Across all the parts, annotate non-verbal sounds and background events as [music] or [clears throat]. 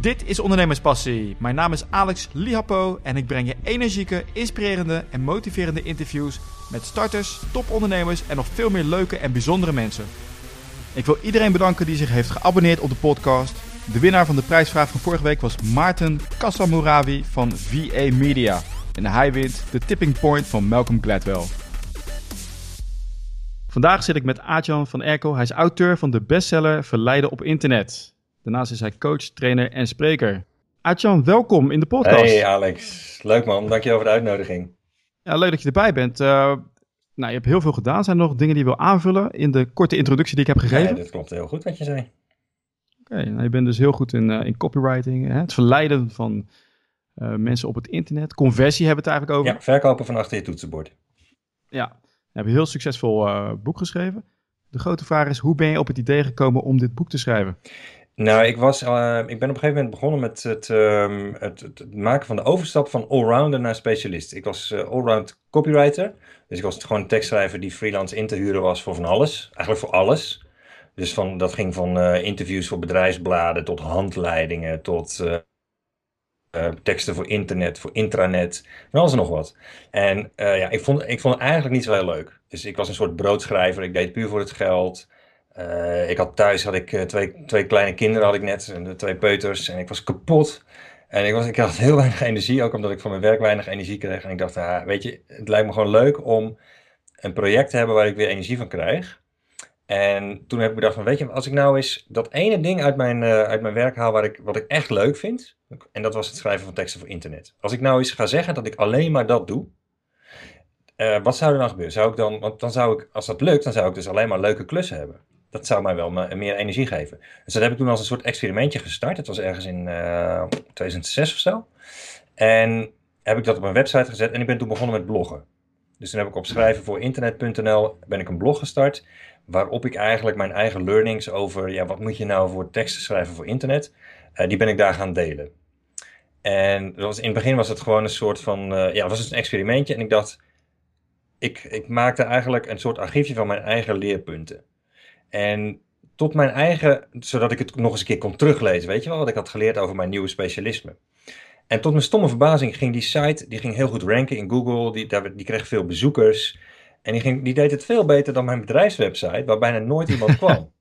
Dit is Ondernemerspassie. Mijn naam is Alex Lihapo en ik breng je energieke, inspirerende en motiverende interviews met starters, topondernemers en nog veel meer leuke en bijzondere mensen. Ik wil iedereen bedanken die zich heeft geabonneerd op de podcast. De winnaar van de prijsvraag van vorige week was Maarten Kassamouravi van VA Media. En hij wint de tipping point van Malcolm Gladwell. Vandaag zit ik met Aatjan van Erkel. Hij is auteur van de bestseller Verleiden op internet. Daarnaast is hij coach, trainer en spreker. Aatjan, welkom in de podcast. Hey Alex, leuk man. Dankjewel voor de uitnodiging. Ja, leuk dat je erbij bent. Uh, nou, je hebt heel veel gedaan. Zijn er nog dingen die je wil aanvullen in de korte introductie die ik heb gegeven? Ja, dat klopt heel goed wat je zei. Oké, nou, je bent dus heel goed in, uh, in copywriting. Hè? Het verleiden van uh, mensen op het internet. Conversie hebben we het eigenlijk over. Ja, verkopen van achter je toetsenbord. Ja, je hebt een heel succesvol boek geschreven. De grote vraag is, hoe ben je op het idee gekomen om dit boek te schrijven? Nou, ik, was, uh, ik ben op een gegeven moment begonnen met het, um, het, het, maken van de overstap van allrounder naar specialist. Ik was uh, allround copywriter. Dus ik was gewoon een tekstschrijver die freelance in te huren was voor van alles. Eigenlijk voor alles. Dus van, dat ging van uh, interviews voor bedrijfsbladen tot handleidingen tot teksten voor internet, voor intranet, van alles en nog wat. En ja, ik vond, ik vond het eigenlijk niet zo heel leuk. Dus ik was een soort broodschrijver. Ik deed puur voor het geld. Uh, ik had thuis had ik, uh, twee, twee kleine kinderen had ik net, twee peuters, en ik was kapot. En ik, was, ik had heel [laughs] weinig energie, ook omdat ik van mijn werk weinig energie kreeg. En ik dacht, ah, weet je, het lijkt me gewoon leuk om een project te hebben waar ik weer energie van krijg. En toen heb ik bedacht van, weet je, als ik nou eens dat ene ding uit mijn, uh, uit mijn werk haal waar ik, wat ik echt leuk vind, en dat was het schrijven van teksten voor internet. Als ik nou eens ga zeggen dat ik alleen maar dat doe, wat zou er dan gebeuren? Zou ik dan, want dan zou ik, als dat lukt, dan zou ik dus alleen maar leuke klussen hebben dat zou mij wel meer energie geven. Dus dat heb ik toen als een soort experimentje gestart. Het was ergens in uh, 2006 of zo. En heb ik dat op mijn website gezet en ik ben toen begonnen met bloggen. Dus toen heb ik op schrijven voor internet.nl ben ik een blog gestart. Waarop ik eigenlijk mijn eigen learnings over, ja, wat moet je nou voor teksten schrijven voor internet, uh, die ben ik daar gaan delen. En was, in het begin was het gewoon een soort van, uh, ja, was het een experimentje. En ik dacht, ik, ik maakte eigenlijk een soort archiefje van mijn eigen leerpunten. En tot mijn eigen, zodat ik het nog eens een keer kon teruglezen, weet je wel, wat ik had geleerd over mijn nieuwe specialisme. En tot mijn stomme verbazing ging die site, die ging heel goed ranken in Google, die, daar, die kreeg veel bezoekers. En die, ging, die deed het veel beter dan mijn bedrijfswebsite, waar bijna nooit [laughs] iemand kwam.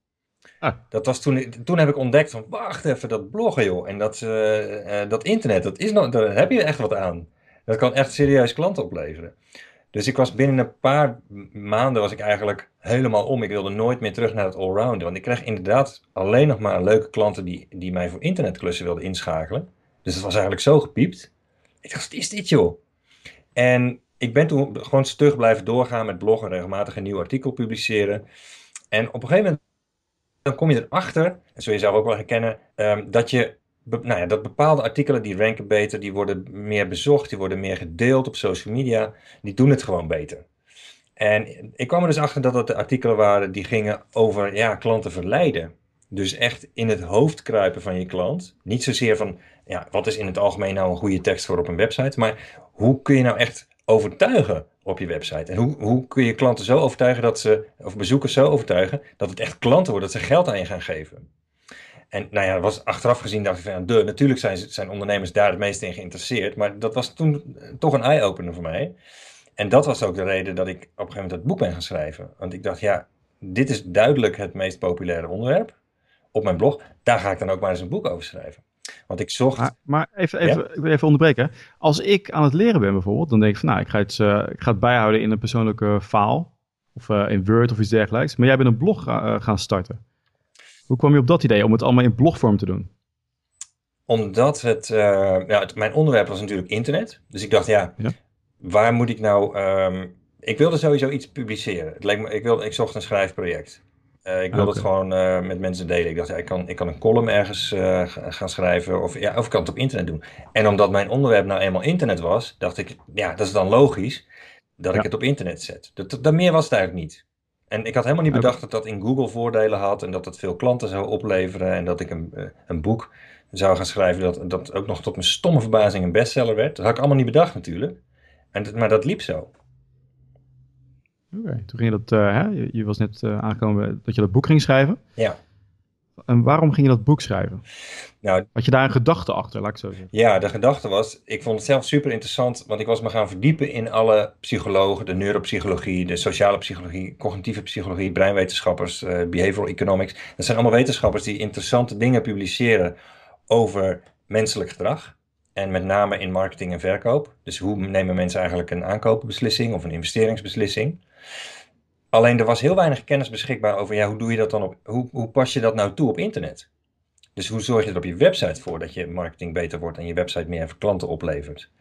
ah. Dat was toen, toen heb ik ontdekt van, wacht even, dat bloggen joh, en dat, uh, uh, dat internet, dat is nog, daar heb je echt wat aan. Dat kan echt serieus klanten opleveren. Dus ik was binnen een paar maanden was ik eigenlijk helemaal om. Ik wilde nooit meer terug naar het allrounder. Want ik kreeg inderdaad alleen nog maar leuke klanten die, die mij voor internetklussen wilden inschakelen. Dus het was eigenlijk zo gepiept. Ik dacht, wat is dit joh? En ik ben toen gewoon stug blijven doorgaan met bloggen, regelmatig een nieuw artikel publiceren. En op een gegeven moment dan kom je erachter, en zul je zelf ook wel herkennen, um, dat je nou ja, dat bepaalde artikelen die ranken beter, die worden meer bezocht, die worden meer gedeeld op social media, die doen het gewoon beter. En ik kwam er dus achter dat het de artikelen waren die gingen over ja, klanten verleiden. Dus echt in het hoofd kruipen van je klant. Niet zozeer van ja, wat is in het algemeen nou een goede tekst voor op een website, maar hoe kun je nou echt overtuigen op je website? En hoe, hoe kun je klanten zo overtuigen dat ze, of bezoekers zo overtuigen, dat het echt klanten worden, dat ze geld aan je gaan geven? En nou ja, was achteraf gezien dacht ik van, de, natuurlijk zijn, zijn ondernemers daar het meest in geïnteresseerd. Maar dat was toen toch een eye-opener voor mij. En dat was ook de reden dat ik op een gegeven moment dat boek ben gaan schrijven. Want ik dacht, ja, dit is duidelijk het meest populaire onderwerp op mijn blog. Daar ga ik dan ook maar eens een boek over schrijven. Want ik zocht... Maar, maar even, even, ja? ik wil even onderbreken. Als ik aan het leren ben bijvoorbeeld, dan denk ik van, nou, ik ga het, uh, ik ga het bijhouden in een persoonlijke file. Of uh, in Word of iets dergelijks. Maar jij bent een blog uh, gaan starten. Hoe kwam je op dat idee om het allemaal in blogvorm te doen? Omdat het, uh, ja, het, mijn onderwerp was natuurlijk internet. Dus ik dacht, ja, ja. waar moet ik nou... Um, ik wilde sowieso iets publiceren. Het leek me, ik, wilde, ik zocht een schrijfproject. Uh, ik wilde okay. het gewoon uh, met mensen delen. Ik dacht, ja, ik, kan, ik kan een column ergens gaan schrijven of, ja, of ik kan het op internet doen. En omdat mijn onderwerp nou eenmaal internet was, dacht ik, ja, dat is dan logisch dat ja. ik het op internet zet. Dat, dat, dat meer was het eigenlijk niet. En ik had helemaal niet bedacht dat dat in Google voordelen had en dat het veel klanten zou opleveren en dat ik een, een boek zou gaan schrijven dat, dat ook nog tot mijn stomme verbazing een bestseller werd. Dat had ik allemaal niet bedacht natuurlijk. En, maar dat liep zo. Oké, okay. toen ging je dat, uh, hè? Je, was net uh, aangekomen dat je dat boek ging schrijven. Ja. En waarom ging je dat boek schrijven? Nou, Had je daar een gedachte achter, laat ik zo zeggen? Ja, de gedachte was, ik vond het zelf super interessant, want ik was me gaan verdiepen in alle psychologen, de neuropsychologie, de sociale psychologie, cognitieve psychologie, breinwetenschappers, uh, behavioral economics. Dat zijn allemaal wetenschappers die interessante dingen publiceren over menselijk gedrag. En met name in marketing en verkoop. Dus hoe nemen mensen eigenlijk een aankoopbeslissing of een investeringsbeslissing? Alleen er was heel weinig kennis beschikbaar over ja, hoe doe je dat dan op, hoe, hoe pas je dat nou toe op internet? Dus hoe zorg je er op je website voor dat je marketing beter wordt en je website meer klanten oplevert?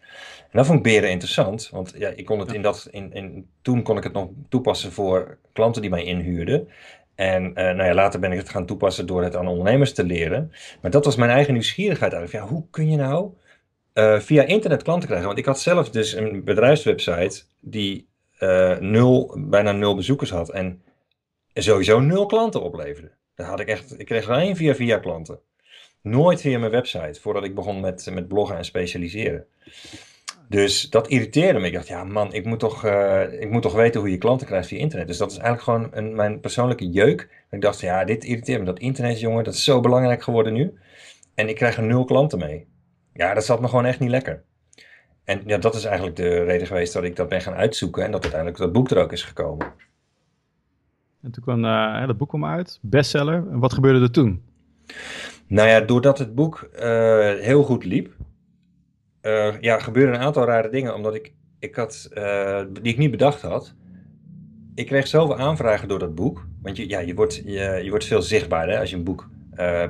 En dat vond ik beren interessant, want ja, ik kon het in dat, in, in, toen kon ik het nog toepassen voor klanten die mij inhuurden. En uh, nou ja, later ben ik het gaan toepassen door het aan ondernemers te leren. Maar dat was mijn eigen nieuwsgierigheid eigenlijk. Ja, hoe kun je nou uh, via internet klanten krijgen? Want ik had zelf dus een bedrijfswebsite die uh, nul, bijna nul bezoekers had en sowieso nul klanten opleverde. Daar had ik echt, ik kreeg alleen via via klanten. Nooit via mijn website, voordat ik begon met, met bloggen en specialiseren. Dus dat irriteerde me. Ik dacht, ja man, ik moet, toch, uh, ik moet toch weten hoe je klanten krijgt via internet. Dus dat is eigenlijk gewoon een, mijn persoonlijke jeuk. Ik dacht, ja, dit irriteert me. Dat internet, jongen, dat is zo belangrijk geworden nu. En ik krijg er nul klanten mee. Ja, dat zat me gewoon echt niet lekker. En ja, dat is eigenlijk de reden geweest dat ik dat ben gaan uitzoeken en dat uiteindelijk dat boek er ook is gekomen. En toen kwam uh, dat boek kwam uit, bestseller. En wat gebeurde er toen? Nou ja, doordat het boek uh, heel goed liep, uh, ja, gebeurden een aantal rare dingen. Omdat ik, ik had, die ik niet bedacht had. Ik kreeg zoveel aanvragen door dat boek. Want je, ja, je, wordt, je, je wordt veel zichtbaarder als je een boek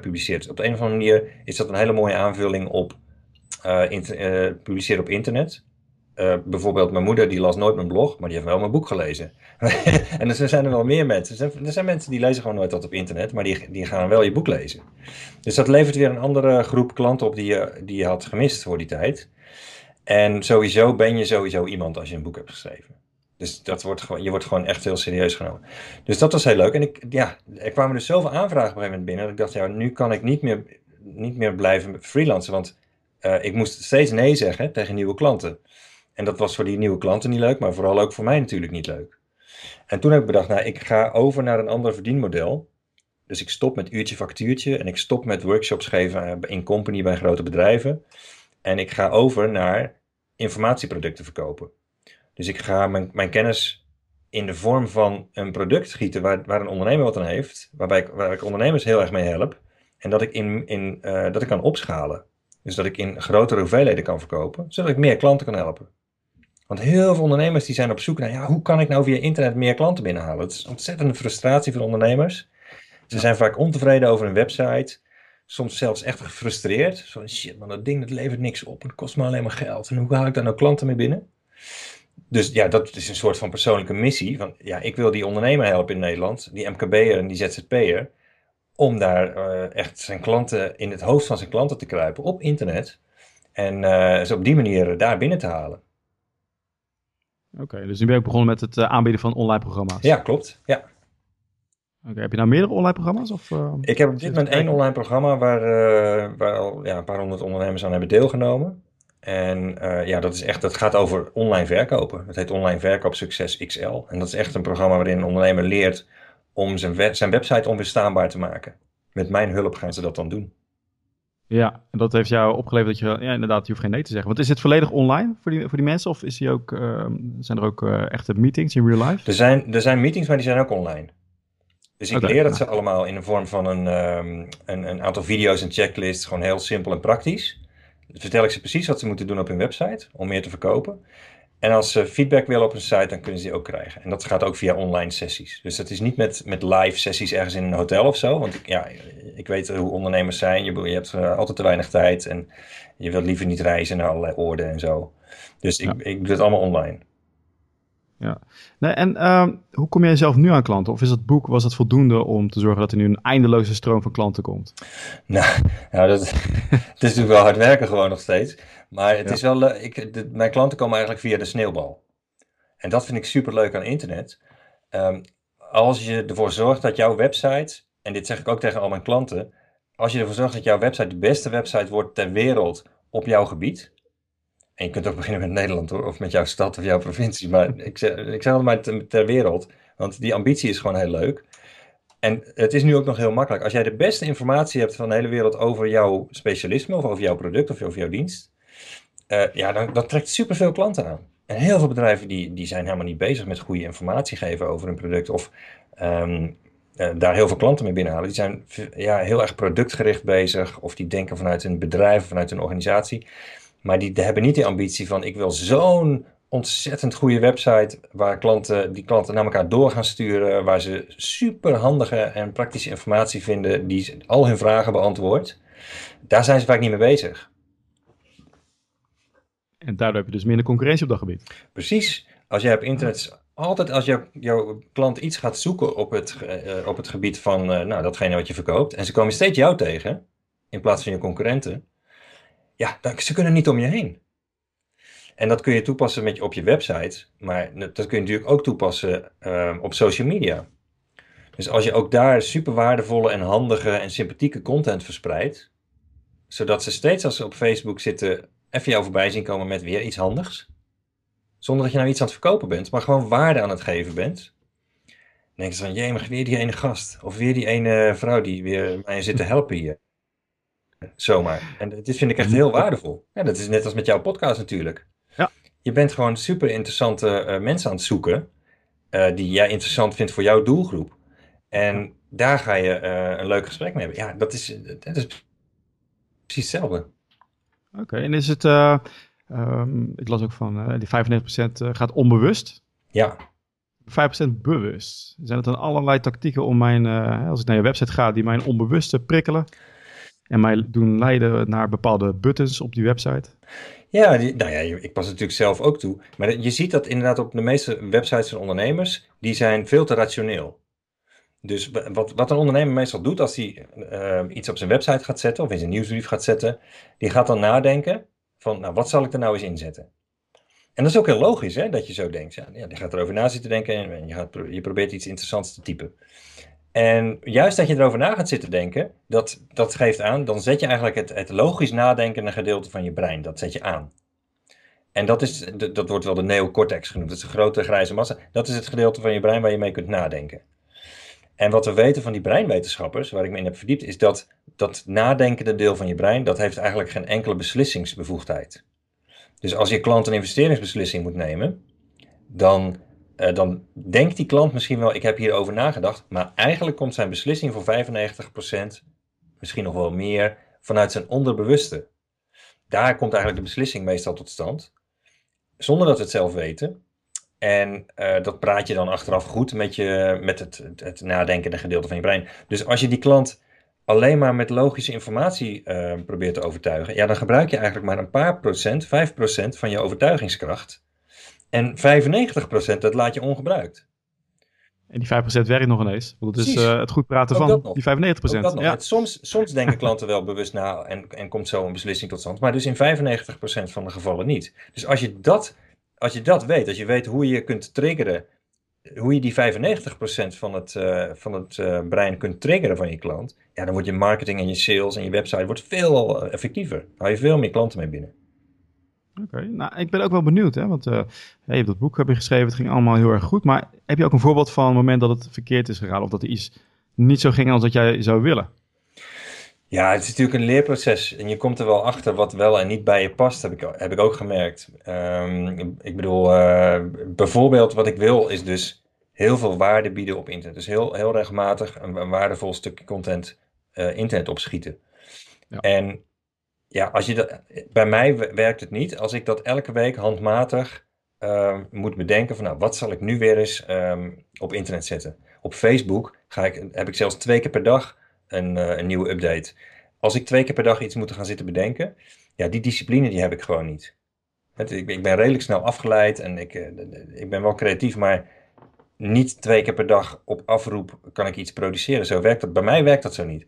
publiceert. Op de een of andere manier is dat een hele mooie aanvulling op uh, publiceren op internet. Uh, bijvoorbeeld mijn moeder die las nooit mijn blog, maar die heeft wel mijn boek gelezen. [laughs] en er zijn er wel meer mensen. Er zijn, mensen die lezen gewoon nooit wat op internet, maar die, die gaan wel je boek lezen. Dus dat levert weer een andere groep klanten op die je, die je had gemist voor die tijd. En sowieso ben je sowieso iemand als je een boek hebt geschreven. Dus dat wordt gewoon, je wordt gewoon echt heel serieus genomen. Dus dat was heel leuk. En ik, ja, er kwamen dus zoveel aanvragen op een gegeven moment binnen. Dat ik dacht, ja, nu kan ik niet meer, niet meer blijven freelancen. Want uh, ik moest steeds nee zeggen tegen nieuwe klanten. En dat was voor die nieuwe klanten niet leuk, maar vooral ook voor mij natuurlijk niet leuk. En toen heb ik bedacht, nou, ik ga over naar een ander verdienmodel. Dus ik stop met uurtje factuurtje en ik stop met workshops geven eh, in company bij grote bedrijven. En ik ga over naar informatieproducten verkopen. Dus ik ga mijn, mijn kennis in de vorm van een product schieten waar, waar een ondernemer wat aan heeft, waarbij ik, waar ik ondernemers heel erg mee help. En dat ik, in, in, uh, dat ik kan opschalen. Dus dat ik in grotere hoeveelheden kan verkopen, zodat ik meer klanten kan helpen. Want heel veel ondernemers die zijn op zoek naar, ja, hoe kan ik nou via internet meer klanten binnenhalen? Het is ontzettende frustratie voor ondernemers. Ze zijn vaak ontevreden over een website. Soms zelfs echt gefrustreerd. Zo, shit man, dat ding dat levert niks op. Het kost me alleen maar geld. En hoe haal ik daar nou klanten mee binnen? Dus ja, dat is een soort van persoonlijke missie. Van, ja, ik wil die ondernemer helpen in Nederland. Die MKB'er en die ZZP'er om daar uh, echt zijn klanten in het hoofd van zijn klanten te kruipen op internet. En uh, ze op die manier daar binnen te halen. Oké, dus nu ben je ook begonnen met het uh, aanbieden van online programma's. Ja, klopt. Ja. Oké, heb je nou meerdere online programma's? Of, ik heb op dit moment één online programma waar, waar al ja, een paar honderd ondernemers aan hebben deelgenomen. En ja, dat, is echt, dat gaat over online verkopen. Het heet Online Verkoop Succes XL. En dat is echt een programma waarin een ondernemer leert om zijn, zijn website onweerstaanbaar te maken. Met mijn hulp gaan ze dat dan doen. Ja, en dat heeft jou opgeleverd dat je, ja, inderdaad, je hoeft geen nee te zeggen. Want is het volledig online voor die, voor die mensen? Of is die ook, uh, zijn er ook uh, echte meetings in real life? Er zijn, er zijn meetings, maar die zijn ook online. Dus ik okay, leer dat ze allemaal in de vorm van een, um, een, een, aantal video's en checklists. Gewoon heel simpel en praktisch. Dan vertel ik ze precies wat ze moeten doen op hun website om meer te verkopen. En als ze feedback willen op een site, dan kunnen ze die ook krijgen. En dat gaat ook via online sessies. Dus dat is niet met, met live sessies ergens in een hotel of zo. Want ik, ja, ik weet hoe ondernemers zijn. Je, je hebt uh, altijd te weinig tijd en je wilt liever niet reizen naar allerlei oorden en zo. Dus ik, ik doe het allemaal online. Ja. Nee, en uh, hoe kom jij zelf nu aan klanten? Of is dat boek, was het voldoende om te zorgen dat er nu een eindeloze stroom van klanten komt? Nou, nou dat, [laughs] het is natuurlijk wel hard werken gewoon nog steeds. Maar het is wel, ik, de, mijn klanten komen eigenlijk via de sneeuwbal. En dat vind ik super leuk aan internet. Um, als je ervoor zorgt dat jouw website, en dit zeg ik ook tegen al mijn klanten, als je ervoor zorgt dat jouw website de beste website wordt ter wereld op jouw gebied, en je kunt ook beginnen met Nederland hoor, of met jouw stad of jouw provincie. Maar ik zeg, ik altijd maar ter, wereld, want die ambitie is gewoon heel leuk. En het is nu ook nog heel makkelijk. Als jij de beste informatie hebt van de hele wereld over jouw specialisme of over jouw product of over jouw dienst, uh, ja, dan dat trekt superveel klanten aan. En heel veel bedrijven die, die zijn helemaal niet bezig met goede informatie geven over hun product of um, uh, daar heel veel klanten mee binnenhalen. Die zijn ja, heel erg productgericht bezig of die denken vanuit een bedrijf, vanuit een organisatie. Maar die hebben niet de ambitie van ik wil zo'n ontzettend goede website waar klanten, die klanten naar elkaar door gaan sturen, waar ze super handige en praktische informatie vinden die al hun vragen beantwoordt. Daar zijn ze vaak niet mee bezig. En daardoor heb je dus minder concurrentie op dat gebied. Precies. Als jij op internet, altijd als jou, jouw klant iets gaat zoeken op het, uh, op het gebied van uh, nou, datgene wat je verkoopt, en ze komen steeds jou tegen, in plaats van je concurrenten, ja, ze kunnen niet om je heen. En dat kun je toepassen met op je website, maar dat kun je natuurlijk ook toepassen uh, op social media. Dus als je ook daar super waardevolle en handige en sympathieke content verspreidt, zodat ze steeds als ze op Facebook zitten even jou voorbij zien komen met weer iets handigs, zonder dat je nou iets aan het verkopen bent, maar gewoon waarde aan het geven bent, dan denk je van, jee, weer die ene gast, of weer die ene vrouw die weer mij zit te helpen hier. Zomaar. En dit vind ik echt heel waardevol. Ja, dat is net als met jouw podcast natuurlijk. Ja. Je bent gewoon super interessante uh, mensen aan het zoeken. Uh, die jij interessant vindt voor jouw doelgroep. En daar ga je uh, een leuk gesprek mee hebben. Ja, dat is, dat is precies hetzelfde. Oké, okay, en is het. Um, ik las ook van die 95% gaat onbewust. Ja. 5% bewust. Zijn het dan allerlei tactieken om mijn, als ik naar je website ga, die mijn onbewuste prikkelen? En mij doen leiden naar bepaalde buttons op die website? Ja, die, nou ja, ik pas natuurlijk zelf ook toe. Maar je ziet dat inderdaad op de meeste websites van ondernemers, die zijn veel te rationeel. Dus wat, wat een ondernemer meestal doet als hij uh, iets op zijn website gaat zetten of in zijn nieuwsbrief gaat zetten, die gaat dan nadenken van, nou, wat zal ik er nou eens inzetten? En dat is ook heel logisch, hè, dat je zo denkt. Ja, ja, je gaat erover na zitten denken en je, gaat, je probeert iets interessants te typen. En juist dat je erover na gaat zitten denken, dat, dat geeft aan, dan zet je eigenlijk het, het logisch nadenkende gedeelte van je brein, dat zet je aan. En dat, is, dat wordt wel de neocortex genoemd, dat is een grote grijze massa. Dat is het gedeelte van je brein waar je mee kunt nadenken. En wat we weten van die breinwetenschappers, waar ik me in heb verdiept, is dat dat nadenkende deel van je brein, dat heeft eigenlijk geen enkele beslissingsbevoegdheid. Dus als je klant een investeringsbeslissing moet nemen, dan uh, dan denkt die klant misschien wel, ik heb hierover nagedacht, maar eigenlijk komt zijn beslissing voor 95%, misschien nog wel meer, vanuit zijn onderbewuste. Daar komt eigenlijk de beslissing meestal tot stand, zonder dat we het zelf weten. En uh, dat praat je dan achteraf goed met, je, met het, het, nadenkende gedeelte van je brein. Dus als je die klant alleen maar met logische informatie uh, probeert te overtuigen, ja, dan gebruik je eigenlijk maar een paar procent, 5% van je overtuigingskracht en 95% dat laat je ongebruikt. En die 5% werkt nog ineens. Want het is uh, het goed praten van die 95%. Dat ja. soms, soms denken klanten wel bewust na en, en komt zo een beslissing tot stand. Maar dus in 95% van de gevallen niet. Dus als je, dat, als je dat weet, als je weet hoe je kunt triggeren, hoe je die 95% van het, uh, van het uh, brein kunt triggeren van je klant, ja, dan wordt je marketing en je sales en je website wordt veel effectiever. Dan hou je veel meer klanten mee binnen. Oké, nou ik ben ook wel benieuwd, hè, want uh, je hebt dat boek heb je geschreven, het ging allemaal heel erg goed, maar heb je ook een voorbeeld van een moment dat het verkeerd is gegaan of dat er iets niet zo ging als dat jij zou willen? Ja, het is natuurlijk een leerproces en je komt er wel achter wat wel en niet bij je past, heb ik, heb ik ook gemerkt. Um, ik bedoel, uh, bijvoorbeeld wat ik wil is dus heel veel waarde bieden op internet. Dus heel, heel regelmatig een, een waardevol stukje content uh, internet opschieten. Ja. En ja, als je dat, bij mij werkt het niet. Als ik dat elke week handmatig uh, moet bedenken van nou, wat zal ik nu weer eens um, op internet zetten. Op Facebook ga ik, heb ik zelfs twee keer per dag een, uh, een nieuwe update. Als ik twee keer per dag iets moet gaan zitten bedenken, ja, die discipline die heb ik gewoon niet. Ik, ben redelijk snel afgeleid en ik, uh, ik ben wel creatief, maar niet twee keer per dag op afroep kan ik iets produceren. Zo werkt dat. Bij mij werkt dat zo niet.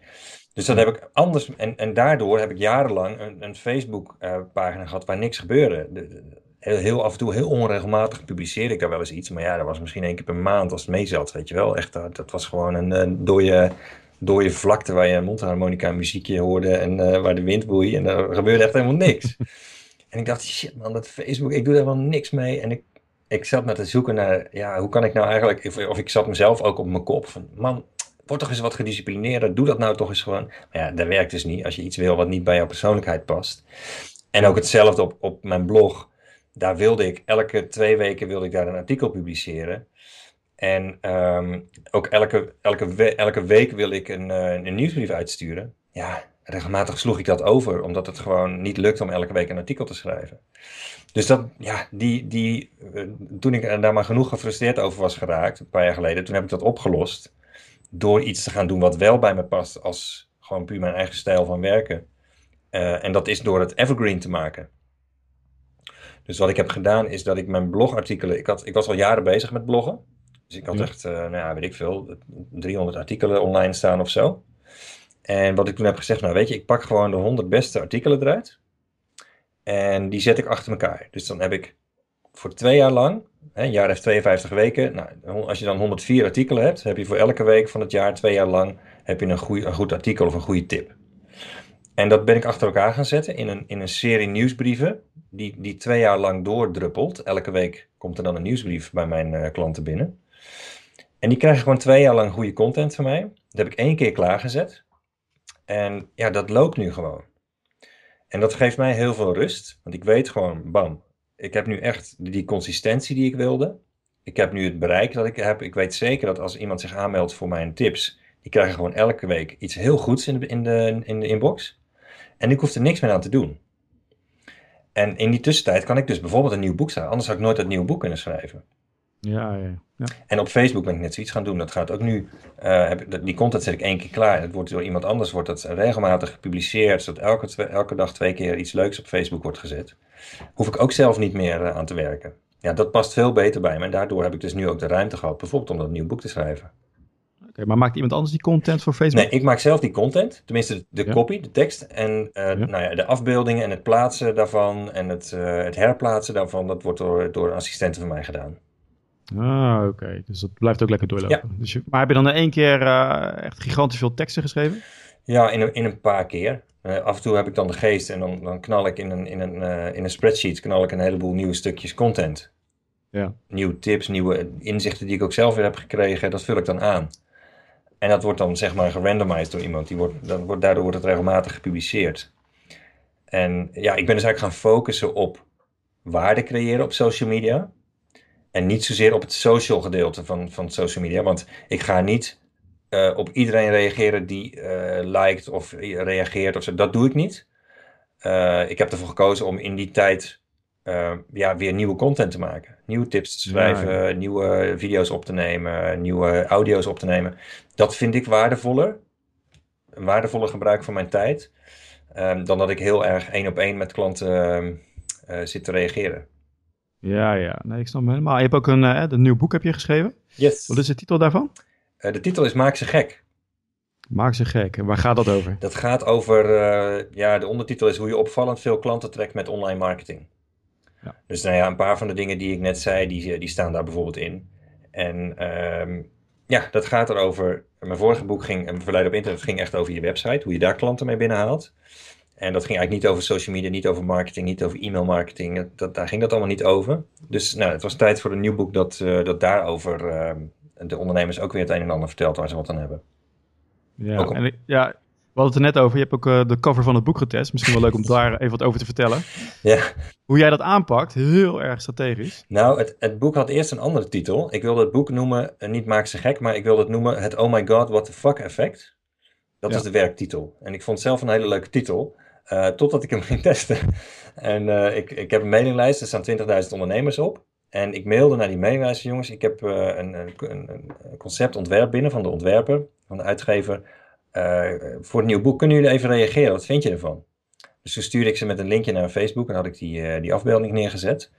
Dus dat heb ik anders, en, en daardoor heb ik jarenlang een, een Facebook-pagina gehad waar niks gebeurde. De, heel, heel, af en toe, heel onregelmatig publiceerde ik daar wel eens iets. Maar ja, dat was misschien één keer per maand als het meezat, weet je wel. Echt, dat, was gewoon een, een dode, dode vlakte waar je een mondharmonica muziekje hoorde en uh, waar de wind boeide. En er gebeurde echt helemaal niks. [laughs] en ik dacht, shit man, dat Facebook, ik doe daar wel niks mee. En ik, ik zat naar te zoeken naar, ja, hoe kan ik nou eigenlijk, of, of ik zat mezelf ook op mijn kop van, man, word toch eens wat gedisciplineerder, doe dat nou toch eens gewoon. Maar ja, dat werkt dus niet als je iets wil wat niet bij jouw persoonlijkheid past. En ook hetzelfde op, op mijn blog. Daar wilde ik elke twee weken wilde ik daar een artikel publiceren. En ehm, ook elke, elke, elke week wil ik een, uh, een nieuwsbrief uitsturen. Ja, regelmatig sloeg ik dat over, omdat het gewoon niet lukt om elke week een artikel te schrijven. Dus dat, ja, die, die, uh, toen ik daar maar genoeg gefrustreerd over was geraakt, een paar jaar geleden, toen heb ik dat opgelost. Door iets te gaan doen wat wel bij me past, als gewoon puur mijn eigen stijl van werken. Uh, en dat is door het evergreen te maken. Dus wat ik heb gedaan is dat ik mijn blogartikelen. Ik, had, ik was al jaren bezig met bloggen. Dus ik had ja. echt, uh, nou ja, weet ik veel, 300 artikelen online staan of zo. En wat ik toen heb gezegd, nou weet je, ik pak gewoon de 100 beste artikelen eruit. En die zet ik achter elkaar. Dus dan heb ik voor twee jaar lang, een jaar heeft 52 weken. Nou, als je dan 104 artikelen hebt, heb je voor elke week van het jaar, twee jaar lang, heb je een, goeie, een goed artikel of een goede tip. En dat ben ik achter elkaar gaan zetten in een, in een serie nieuwsbrieven, die, die twee jaar lang doordruppelt. Elke week komt er dan een nieuwsbrief bij mijn uh, klanten binnen. En die krijgen gewoon twee jaar lang goede content van mij. Dat heb ik één keer klaargezet. En ja, dat loopt nu gewoon. En dat geeft mij heel veel rust, want ik weet gewoon, bam, ik heb nu echt die consistentie die ik wilde. Ik heb nu het bereik dat ik heb. Ik weet zeker dat als iemand zich aanmeldt voor mijn tips, die krijgen gewoon elke week iets heel goeds in de, in de, in de inbox. En ik hoef er niks meer aan te doen. En in die tussentijd kan ik dus bijvoorbeeld een nieuw boek schrijven. Anders had ik nooit dat nieuwe boek kunnen schrijven. Ja, ja, ja. En op Facebook ben ik net zoiets gaan doen. Dat gaat ook nu. Uh, heb, die content zet ik één keer klaar. Het wordt door iemand anders wordt dat regelmatig gepubliceerd. Zodat elke, elke dag twee keer iets leuks op Facebook wordt gezet. Hoef ik ook zelf niet meer uh, aan te werken. Ja, dat past veel beter bij me. En daardoor heb ik dus nu ook de ruimte gehad. Bijvoorbeeld om dat nieuw boek te schrijven. Oké, okay, maar maakt iemand anders die content voor Facebook? Nee, ik maak zelf die content. Tenminste, de, de ja. copy, de tekst. En uh, ja. Nou ja, de afbeeldingen en het plaatsen daarvan. En het, het herplaatsen daarvan. Dat wordt door, door assistenten van mij gedaan. Ah, oké. Okay. Dus dat blijft ook lekker doorlopen. Ja. Dus je, maar heb je dan in één keer uh, echt gigantisch veel teksten geschreven? Ja, in een, in een paar keer. Uh, af en toe heb ik dan de geest en dan, dan knal ik in een, in, een, uh, in een spreadsheet knal ik een heleboel nieuwe stukjes content. Ja. Nieuwe tips, nieuwe inzichten die ik ook zelf weer heb gekregen, dat vul ik dan aan. En dat wordt dan zeg maar gerandomized door iemand. Die wordt, dan wordt, daardoor wordt het regelmatig gepubliceerd. En ja, ik ben dus eigenlijk gaan focussen op waarde creëren op social media. En niet zozeer op het social gedeelte van, van social media. Want ik ga niet uh, op iedereen reageren die uh, liked of reageert of zo. Dat doe ik niet. Uh, ik heb ervoor gekozen om in die tijd ja, weer nieuwe content te maken. Nieuwe tips te schrijven, ja, ja. nieuwe video's op te nemen, nieuwe audio's op te nemen. Dat vind ik waardevoller. Een waardevoller gebruik van mijn tijd. Um, dan dat ik heel erg één op één met klanten zit te reageren. Ja, ja. Nee, ik snap helemaal. Je hebt ook een, een nieuw boek heb je geschreven. Yes. Wat is de titel daarvan? Uh, de titel is Maak ze gek. Maak ze gek. En waar gaat dat over? Dat gaat over, uh, ja, de ondertitel is hoe je opvallend veel klanten trekt met online marketing. Ja. Dus nou ja, een paar van de dingen die ik net zei, die, die staan daar bijvoorbeeld in. En um, ja, dat gaat erover. Mijn vorige boek ging, verleiden op internet, ging echt over je website, hoe je daar klanten mee binnenhaalt. En dat ging eigenlijk niet over social media, niet over marketing, niet over e-mail marketing. Dat, daar ging dat allemaal niet over. Dus nou, het was tijd voor een nieuw boek dat, uh, dat daarover uh, de ondernemers ook weer het een en ander vertelt waar ze wat aan hebben. Ja, om... en ja, we hadden het er net over. Je hebt ook uh, de cover van het boek getest. Misschien wel leuk om [laughs] daar even wat over te vertellen. Ja. Hoe jij dat aanpakt, heel erg strategisch. Nou, het, het boek had eerst een andere titel. Ik wilde het boek noemen, niet Maak ze gek, maar ik wilde het noemen het Oh my god, what the fuck effect. Dat ja. is de werktitel. En ik vond het zelf een hele leuke titel. Uh, totdat ik hem ging testen. [laughs] En uh, ik, ik heb een mailinglijst, er staan 20.000 ondernemers op. En ik mailde naar die mailinglijst, jongens, ik heb uh, een, een, een, concept ontwerp binnen van de ontwerper, van de uitgever, voor het nieuw boek. Kunnen jullie even reageren? Wat vind je ervan? Dus toen stuurde ik ze met een linkje naar Facebook en had ik die, die afbeelding neergezet.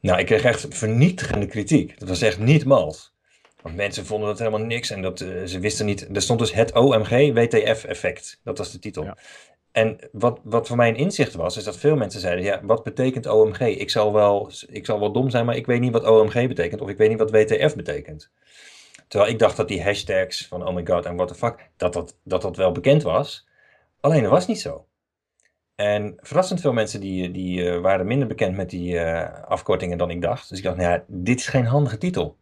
Nou, ik kreeg echt vernietigende kritiek. Dat was echt niet mals. Want mensen vonden dat helemaal niks en dat, ze wisten niet. Er stond dus het OMG WTF effect. Dat was de titel. Ja. En wat, wat voor mij een inzicht was, is dat veel mensen zeiden: ja, wat betekent OMG? Ik zal, wel, ik zal wel dom zijn, maar ik weet niet wat OMG betekent, of ik weet niet wat WTF betekent. Terwijl ik dacht dat die hashtags van oh my god en what the fuck, dat dat, dat, dat wel bekend was. Alleen dat was niet zo. En verrassend veel mensen die, die uh, waren minder bekend met die uh, afkortingen dan ik dacht. Dus ik dacht, nou ja, dit is geen handige titel.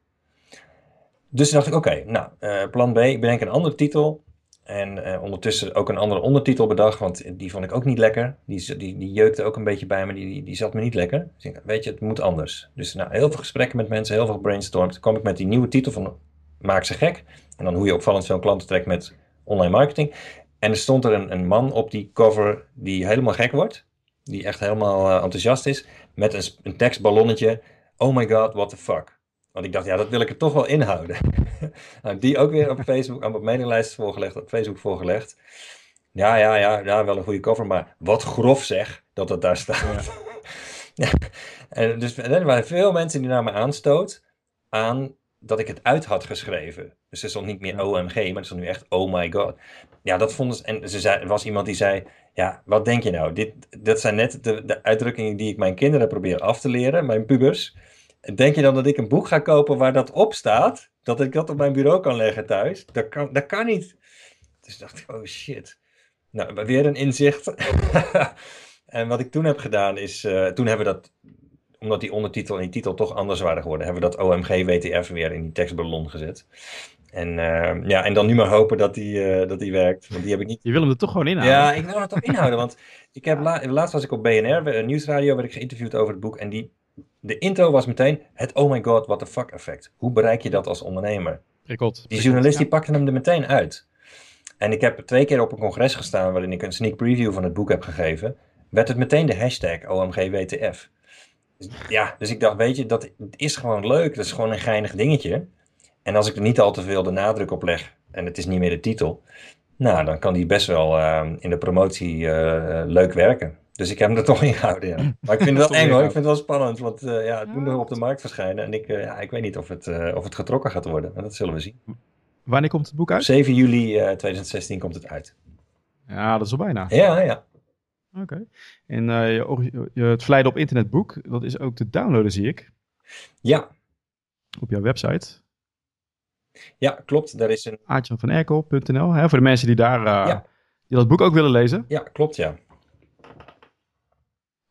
Dus dacht ik, oké, nou, uh, plan B, ik bedenk een andere titel. En uh, ondertussen ook een andere ondertitel bedacht, want die vond ik ook niet lekker. Die, die, jeukte ook een beetje bij me, die, die zat me niet lekker. Dus weet je, het moet anders. Dus nou, heel veel gesprekken met mensen, heel veel brainstormd. Kwam ik met die nieuwe titel van Maak ze gek. En dan hoe je opvallend veel klanten trekt met online marketing. En er stond er een, een man op die cover die helemaal gek wordt. Die echt helemaal uh, enthousiast is. Met een, een tekstballonnetje. Oh my god, what the fuck. Want ik dacht, ja, dat wil ik er toch wel inhouden. [laughs] nou, die ook weer op Facebook, aan mijn mailinglijst voorgelegd, op Facebook voorgelegd. Ja, ja, ja, ja, wel een goede cover, maar wat grof zeg dat het daar staat. Ja. [laughs] en dus er waren veel mensen die naar me aanstoot aan dat ik het uit had geschreven. Dus er stond niet meer OMG, maar er stond nu echt oh my god. Ja, dat vonden ze. En ze zei, er was iemand die zei: Ja, wat denk je nou? Dit, dat zijn net de, de uitdrukkingen die ik mijn kinderen probeer af te leren, mijn pubers. Denk je dan dat ik een boek ga kopen waar dat op staat? Dat ik dat op mijn bureau kan leggen thuis? Dat kan, dat kan niet. Dus dacht ik, oh shit. Nou, weer een inzicht. [laughs] en wat ik toen heb gedaan is, uh, toen hebben we dat, omdat die ondertitel en die titel toch anders waren geworden, hebben we dat OMG WTF weer in die tekstballon gezet. En, uh, ja, en dan nu maar hopen dat die, uh, dat die werkt. Want die heb ik niet. Je wil hem er toch gewoon inhouden? Ja, ik wil hem er toch inhouden. Want ik heb la laatst was ik op BNR, Nieuwsradio, werd ik geïnterviewd over het boek. En die de intro was meteen het oh my god, what the fuck effect. Hoe bereik je dat als ondernemer? Die journalist die pakte hem er meteen uit. En ik heb twee keer op een congres gestaan waarin ik een sneak preview van het boek heb gegeven. Werd het meteen de hashtag OMGWTF. Ja, dus ik dacht, weet je, dat is gewoon leuk. Dat is gewoon een geinig dingetje. En als ik er niet al te veel de nadruk op leg en het is niet meer de titel, nou, dan kan die best wel uh, in de promotie uh, leuk werken. Dus ik heb hem er toch in gehouden, ja. [clears throat] Maar ik vind het wel eng hoor, ik vind het wel spannend, want uh, ja, het moet nog op de markt verschijnen. En ik, uh, ja, ik weet niet of het, uh, of het getrokken gaat worden, maar dat zullen we zien. Wanneer komt het boek uit? 7 juli 2016 komt het uit. Ja, dat is al bijna. Ja, ja. Oké. Okay. En je, je, het Verleiden op internet boek, dat is ook te downloaden, zie ik. Ja. Op jouw website. Ja, klopt. Daar is een... Aartjanvanerkel.nl, voor de mensen die daar ja. die dat boek ook willen lezen. Ja, klopt, ja.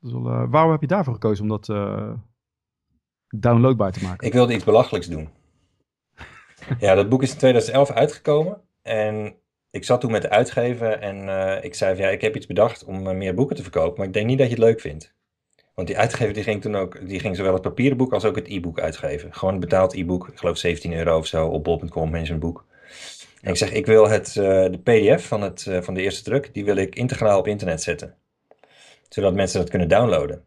Wel, uh, waarom heb je daarvoor gekozen om dat uh, downloadbaar te maken? Ik wilde iets belachelijks doen. [laughs] ja, dat boek is in 2011 uitgekomen. En ik zat toen met de uitgever en uh, ik zei van, ja, ik heb iets bedacht om meer boeken te verkopen, maar ik denk niet dat je het leuk vindt. Want die uitgever die ging toen ook, die ging zowel het papieren boek als ook het e-book uitgeven. Gewoon een betaald e-book, ik geloof 17 euro of zo op bol.com, managementboek. En ik zeg, ik wil het, de pdf van, het, van de eerste druk, die wil ik integraal op internet zetten zodat mensen dat kunnen downloaden.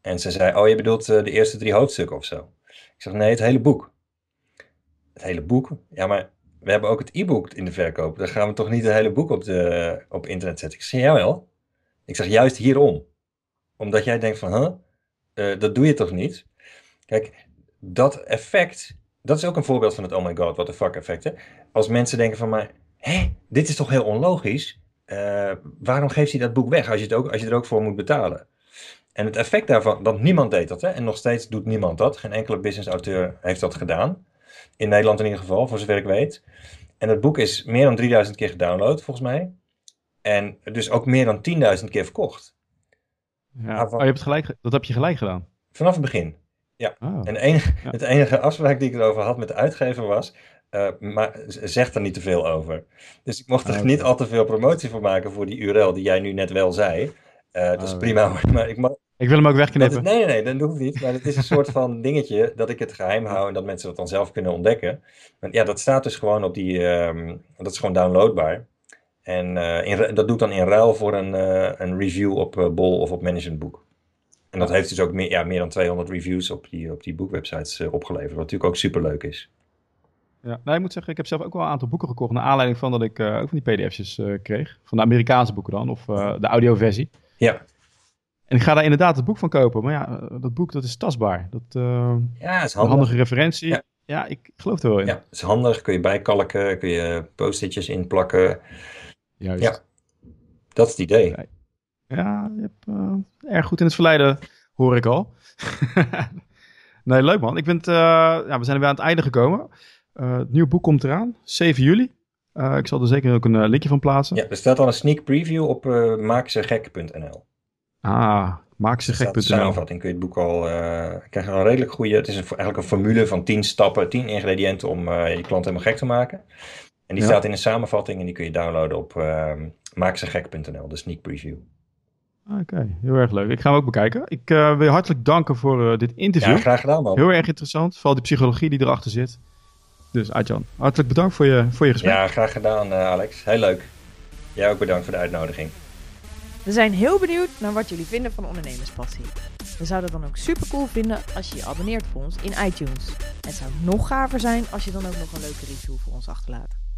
En ze zei, oh je bedoelt uh, de eerste drie hoofdstukken of zo. Ik zeg, nee, het hele boek. Het hele boek? Ja, maar we hebben ook het e-book in de verkoop. Dan gaan we toch niet het hele boek op, de, op internet zetten. Ik zeg, jawel. Ik zeg, juist hierom. Omdat jij denkt van, huh, uh, dat doe je toch niet? Kijk, dat effect, dat is ook een voorbeeld van het oh my god, what the fuck effect. Hè? Als mensen denken van, maar, hé, dit is toch heel onlogisch? Uh, waarom geeft hij dat boek weg als je, het ook, als je er ook voor moet betalen? En het effect daarvan, want niemand deed dat, hè? en nog steeds doet niemand dat. Geen enkele business-auteur heeft dat gedaan. In Nederland in ieder geval, voor zover ik weet. En het boek is meer dan 3000 keer gedownload, volgens mij. En dus ook meer dan 10.000 keer verkocht. Ja. Oh, je hebt gelijk, dat heb je gelijk gedaan? Vanaf het begin. Ja. Oh. En enige, ja. het enige afspraak die ik erover had met de uitgever was. Uh, maar zeg er niet te veel over. Dus ik mocht er oh, niet al te veel promotie voor maken voor die URL die jij nu net wel zei. Uh, dat is oh, prima, [laughs] maar ik mag... Ik wil hem ook wegknippen. Is, nee, nee, nee, dat hoeft niet. Maar het is een soort van [laughs] dingetje dat ik het geheim hou en dat mensen dat dan zelf kunnen ontdekken. Want ja, dat staat dus gewoon op die... Um, dat is gewoon downloadbaar. En uh, in, dat doet dan in ruil voor een, een review op Bol of op Managementboek. En dat heeft dus ook meer, ja, meer dan 200 reviews op die, op die boekwebsites opgeleverd. Wat natuurlijk ook super leuk is. Ja, nou, ik moet zeggen, ik heb zelf ook wel een aantal boeken gekocht. Naar aanleiding van dat ik uh, ook van die pdf'jes uh, kreeg. Van de Amerikaanse boeken dan, of uh, de audioversie. Ja. En ik ga daar inderdaad het boek van kopen. Maar ja, dat boek dat is tastbaar. Dat, ja, is handig. Een handige referentie. Ja. ja. ik geloof er wel in. Ja, is handig. Kun je bijkalken, kun je post-itjes inplakken. Juist. Ja, dat is het idee. Ja, je hebt erg goed in het verleiden, hoor ik al. [laughs] nee, leuk man. Ik vind, ja, we zijn er weer aan het einde gekomen. Uh, het nieuwe boek komt eraan, 7 juli. Uh, ik zal er zeker ook een uh, linkje van plaatsen. Ja, er staat al een sneak preview op uh, maaksegek.nl. Ah, Maak ze Er staat de gek.nl. samenvatting kun je het boek al eh krijg je een redelijk goede. Het is een, eigenlijk een formule van 10 stappen, 10 ingrediënten om eh, je klant helemaal gek te maken. En die Ja. staat in een samenvatting en die kun je downloaden op uh, maaksegek.nl, de sneak preview. Oké, heel erg leuk. Ik ga hem ook bekijken. Ik eh, wil je hartelijk danken voor eh, dit interview. Ja, graag gedaan man. Heel erg interessant, vooral die psychologie die erachter zit. Dus Arjan, hartelijk bedankt voor je, voor je gesprek. Ja, graag gedaan eh, Alex. Heel leuk. Jij ook bedankt voor de uitnodiging. We zijn heel benieuwd naar wat jullie vinden van Ondernemerspassie. We zouden het dan ook super cool vinden als je je abonneert voor ons in iTunes. Het zou nog gaver zijn als je dan ook nog een leuke review voor ons achterlaat.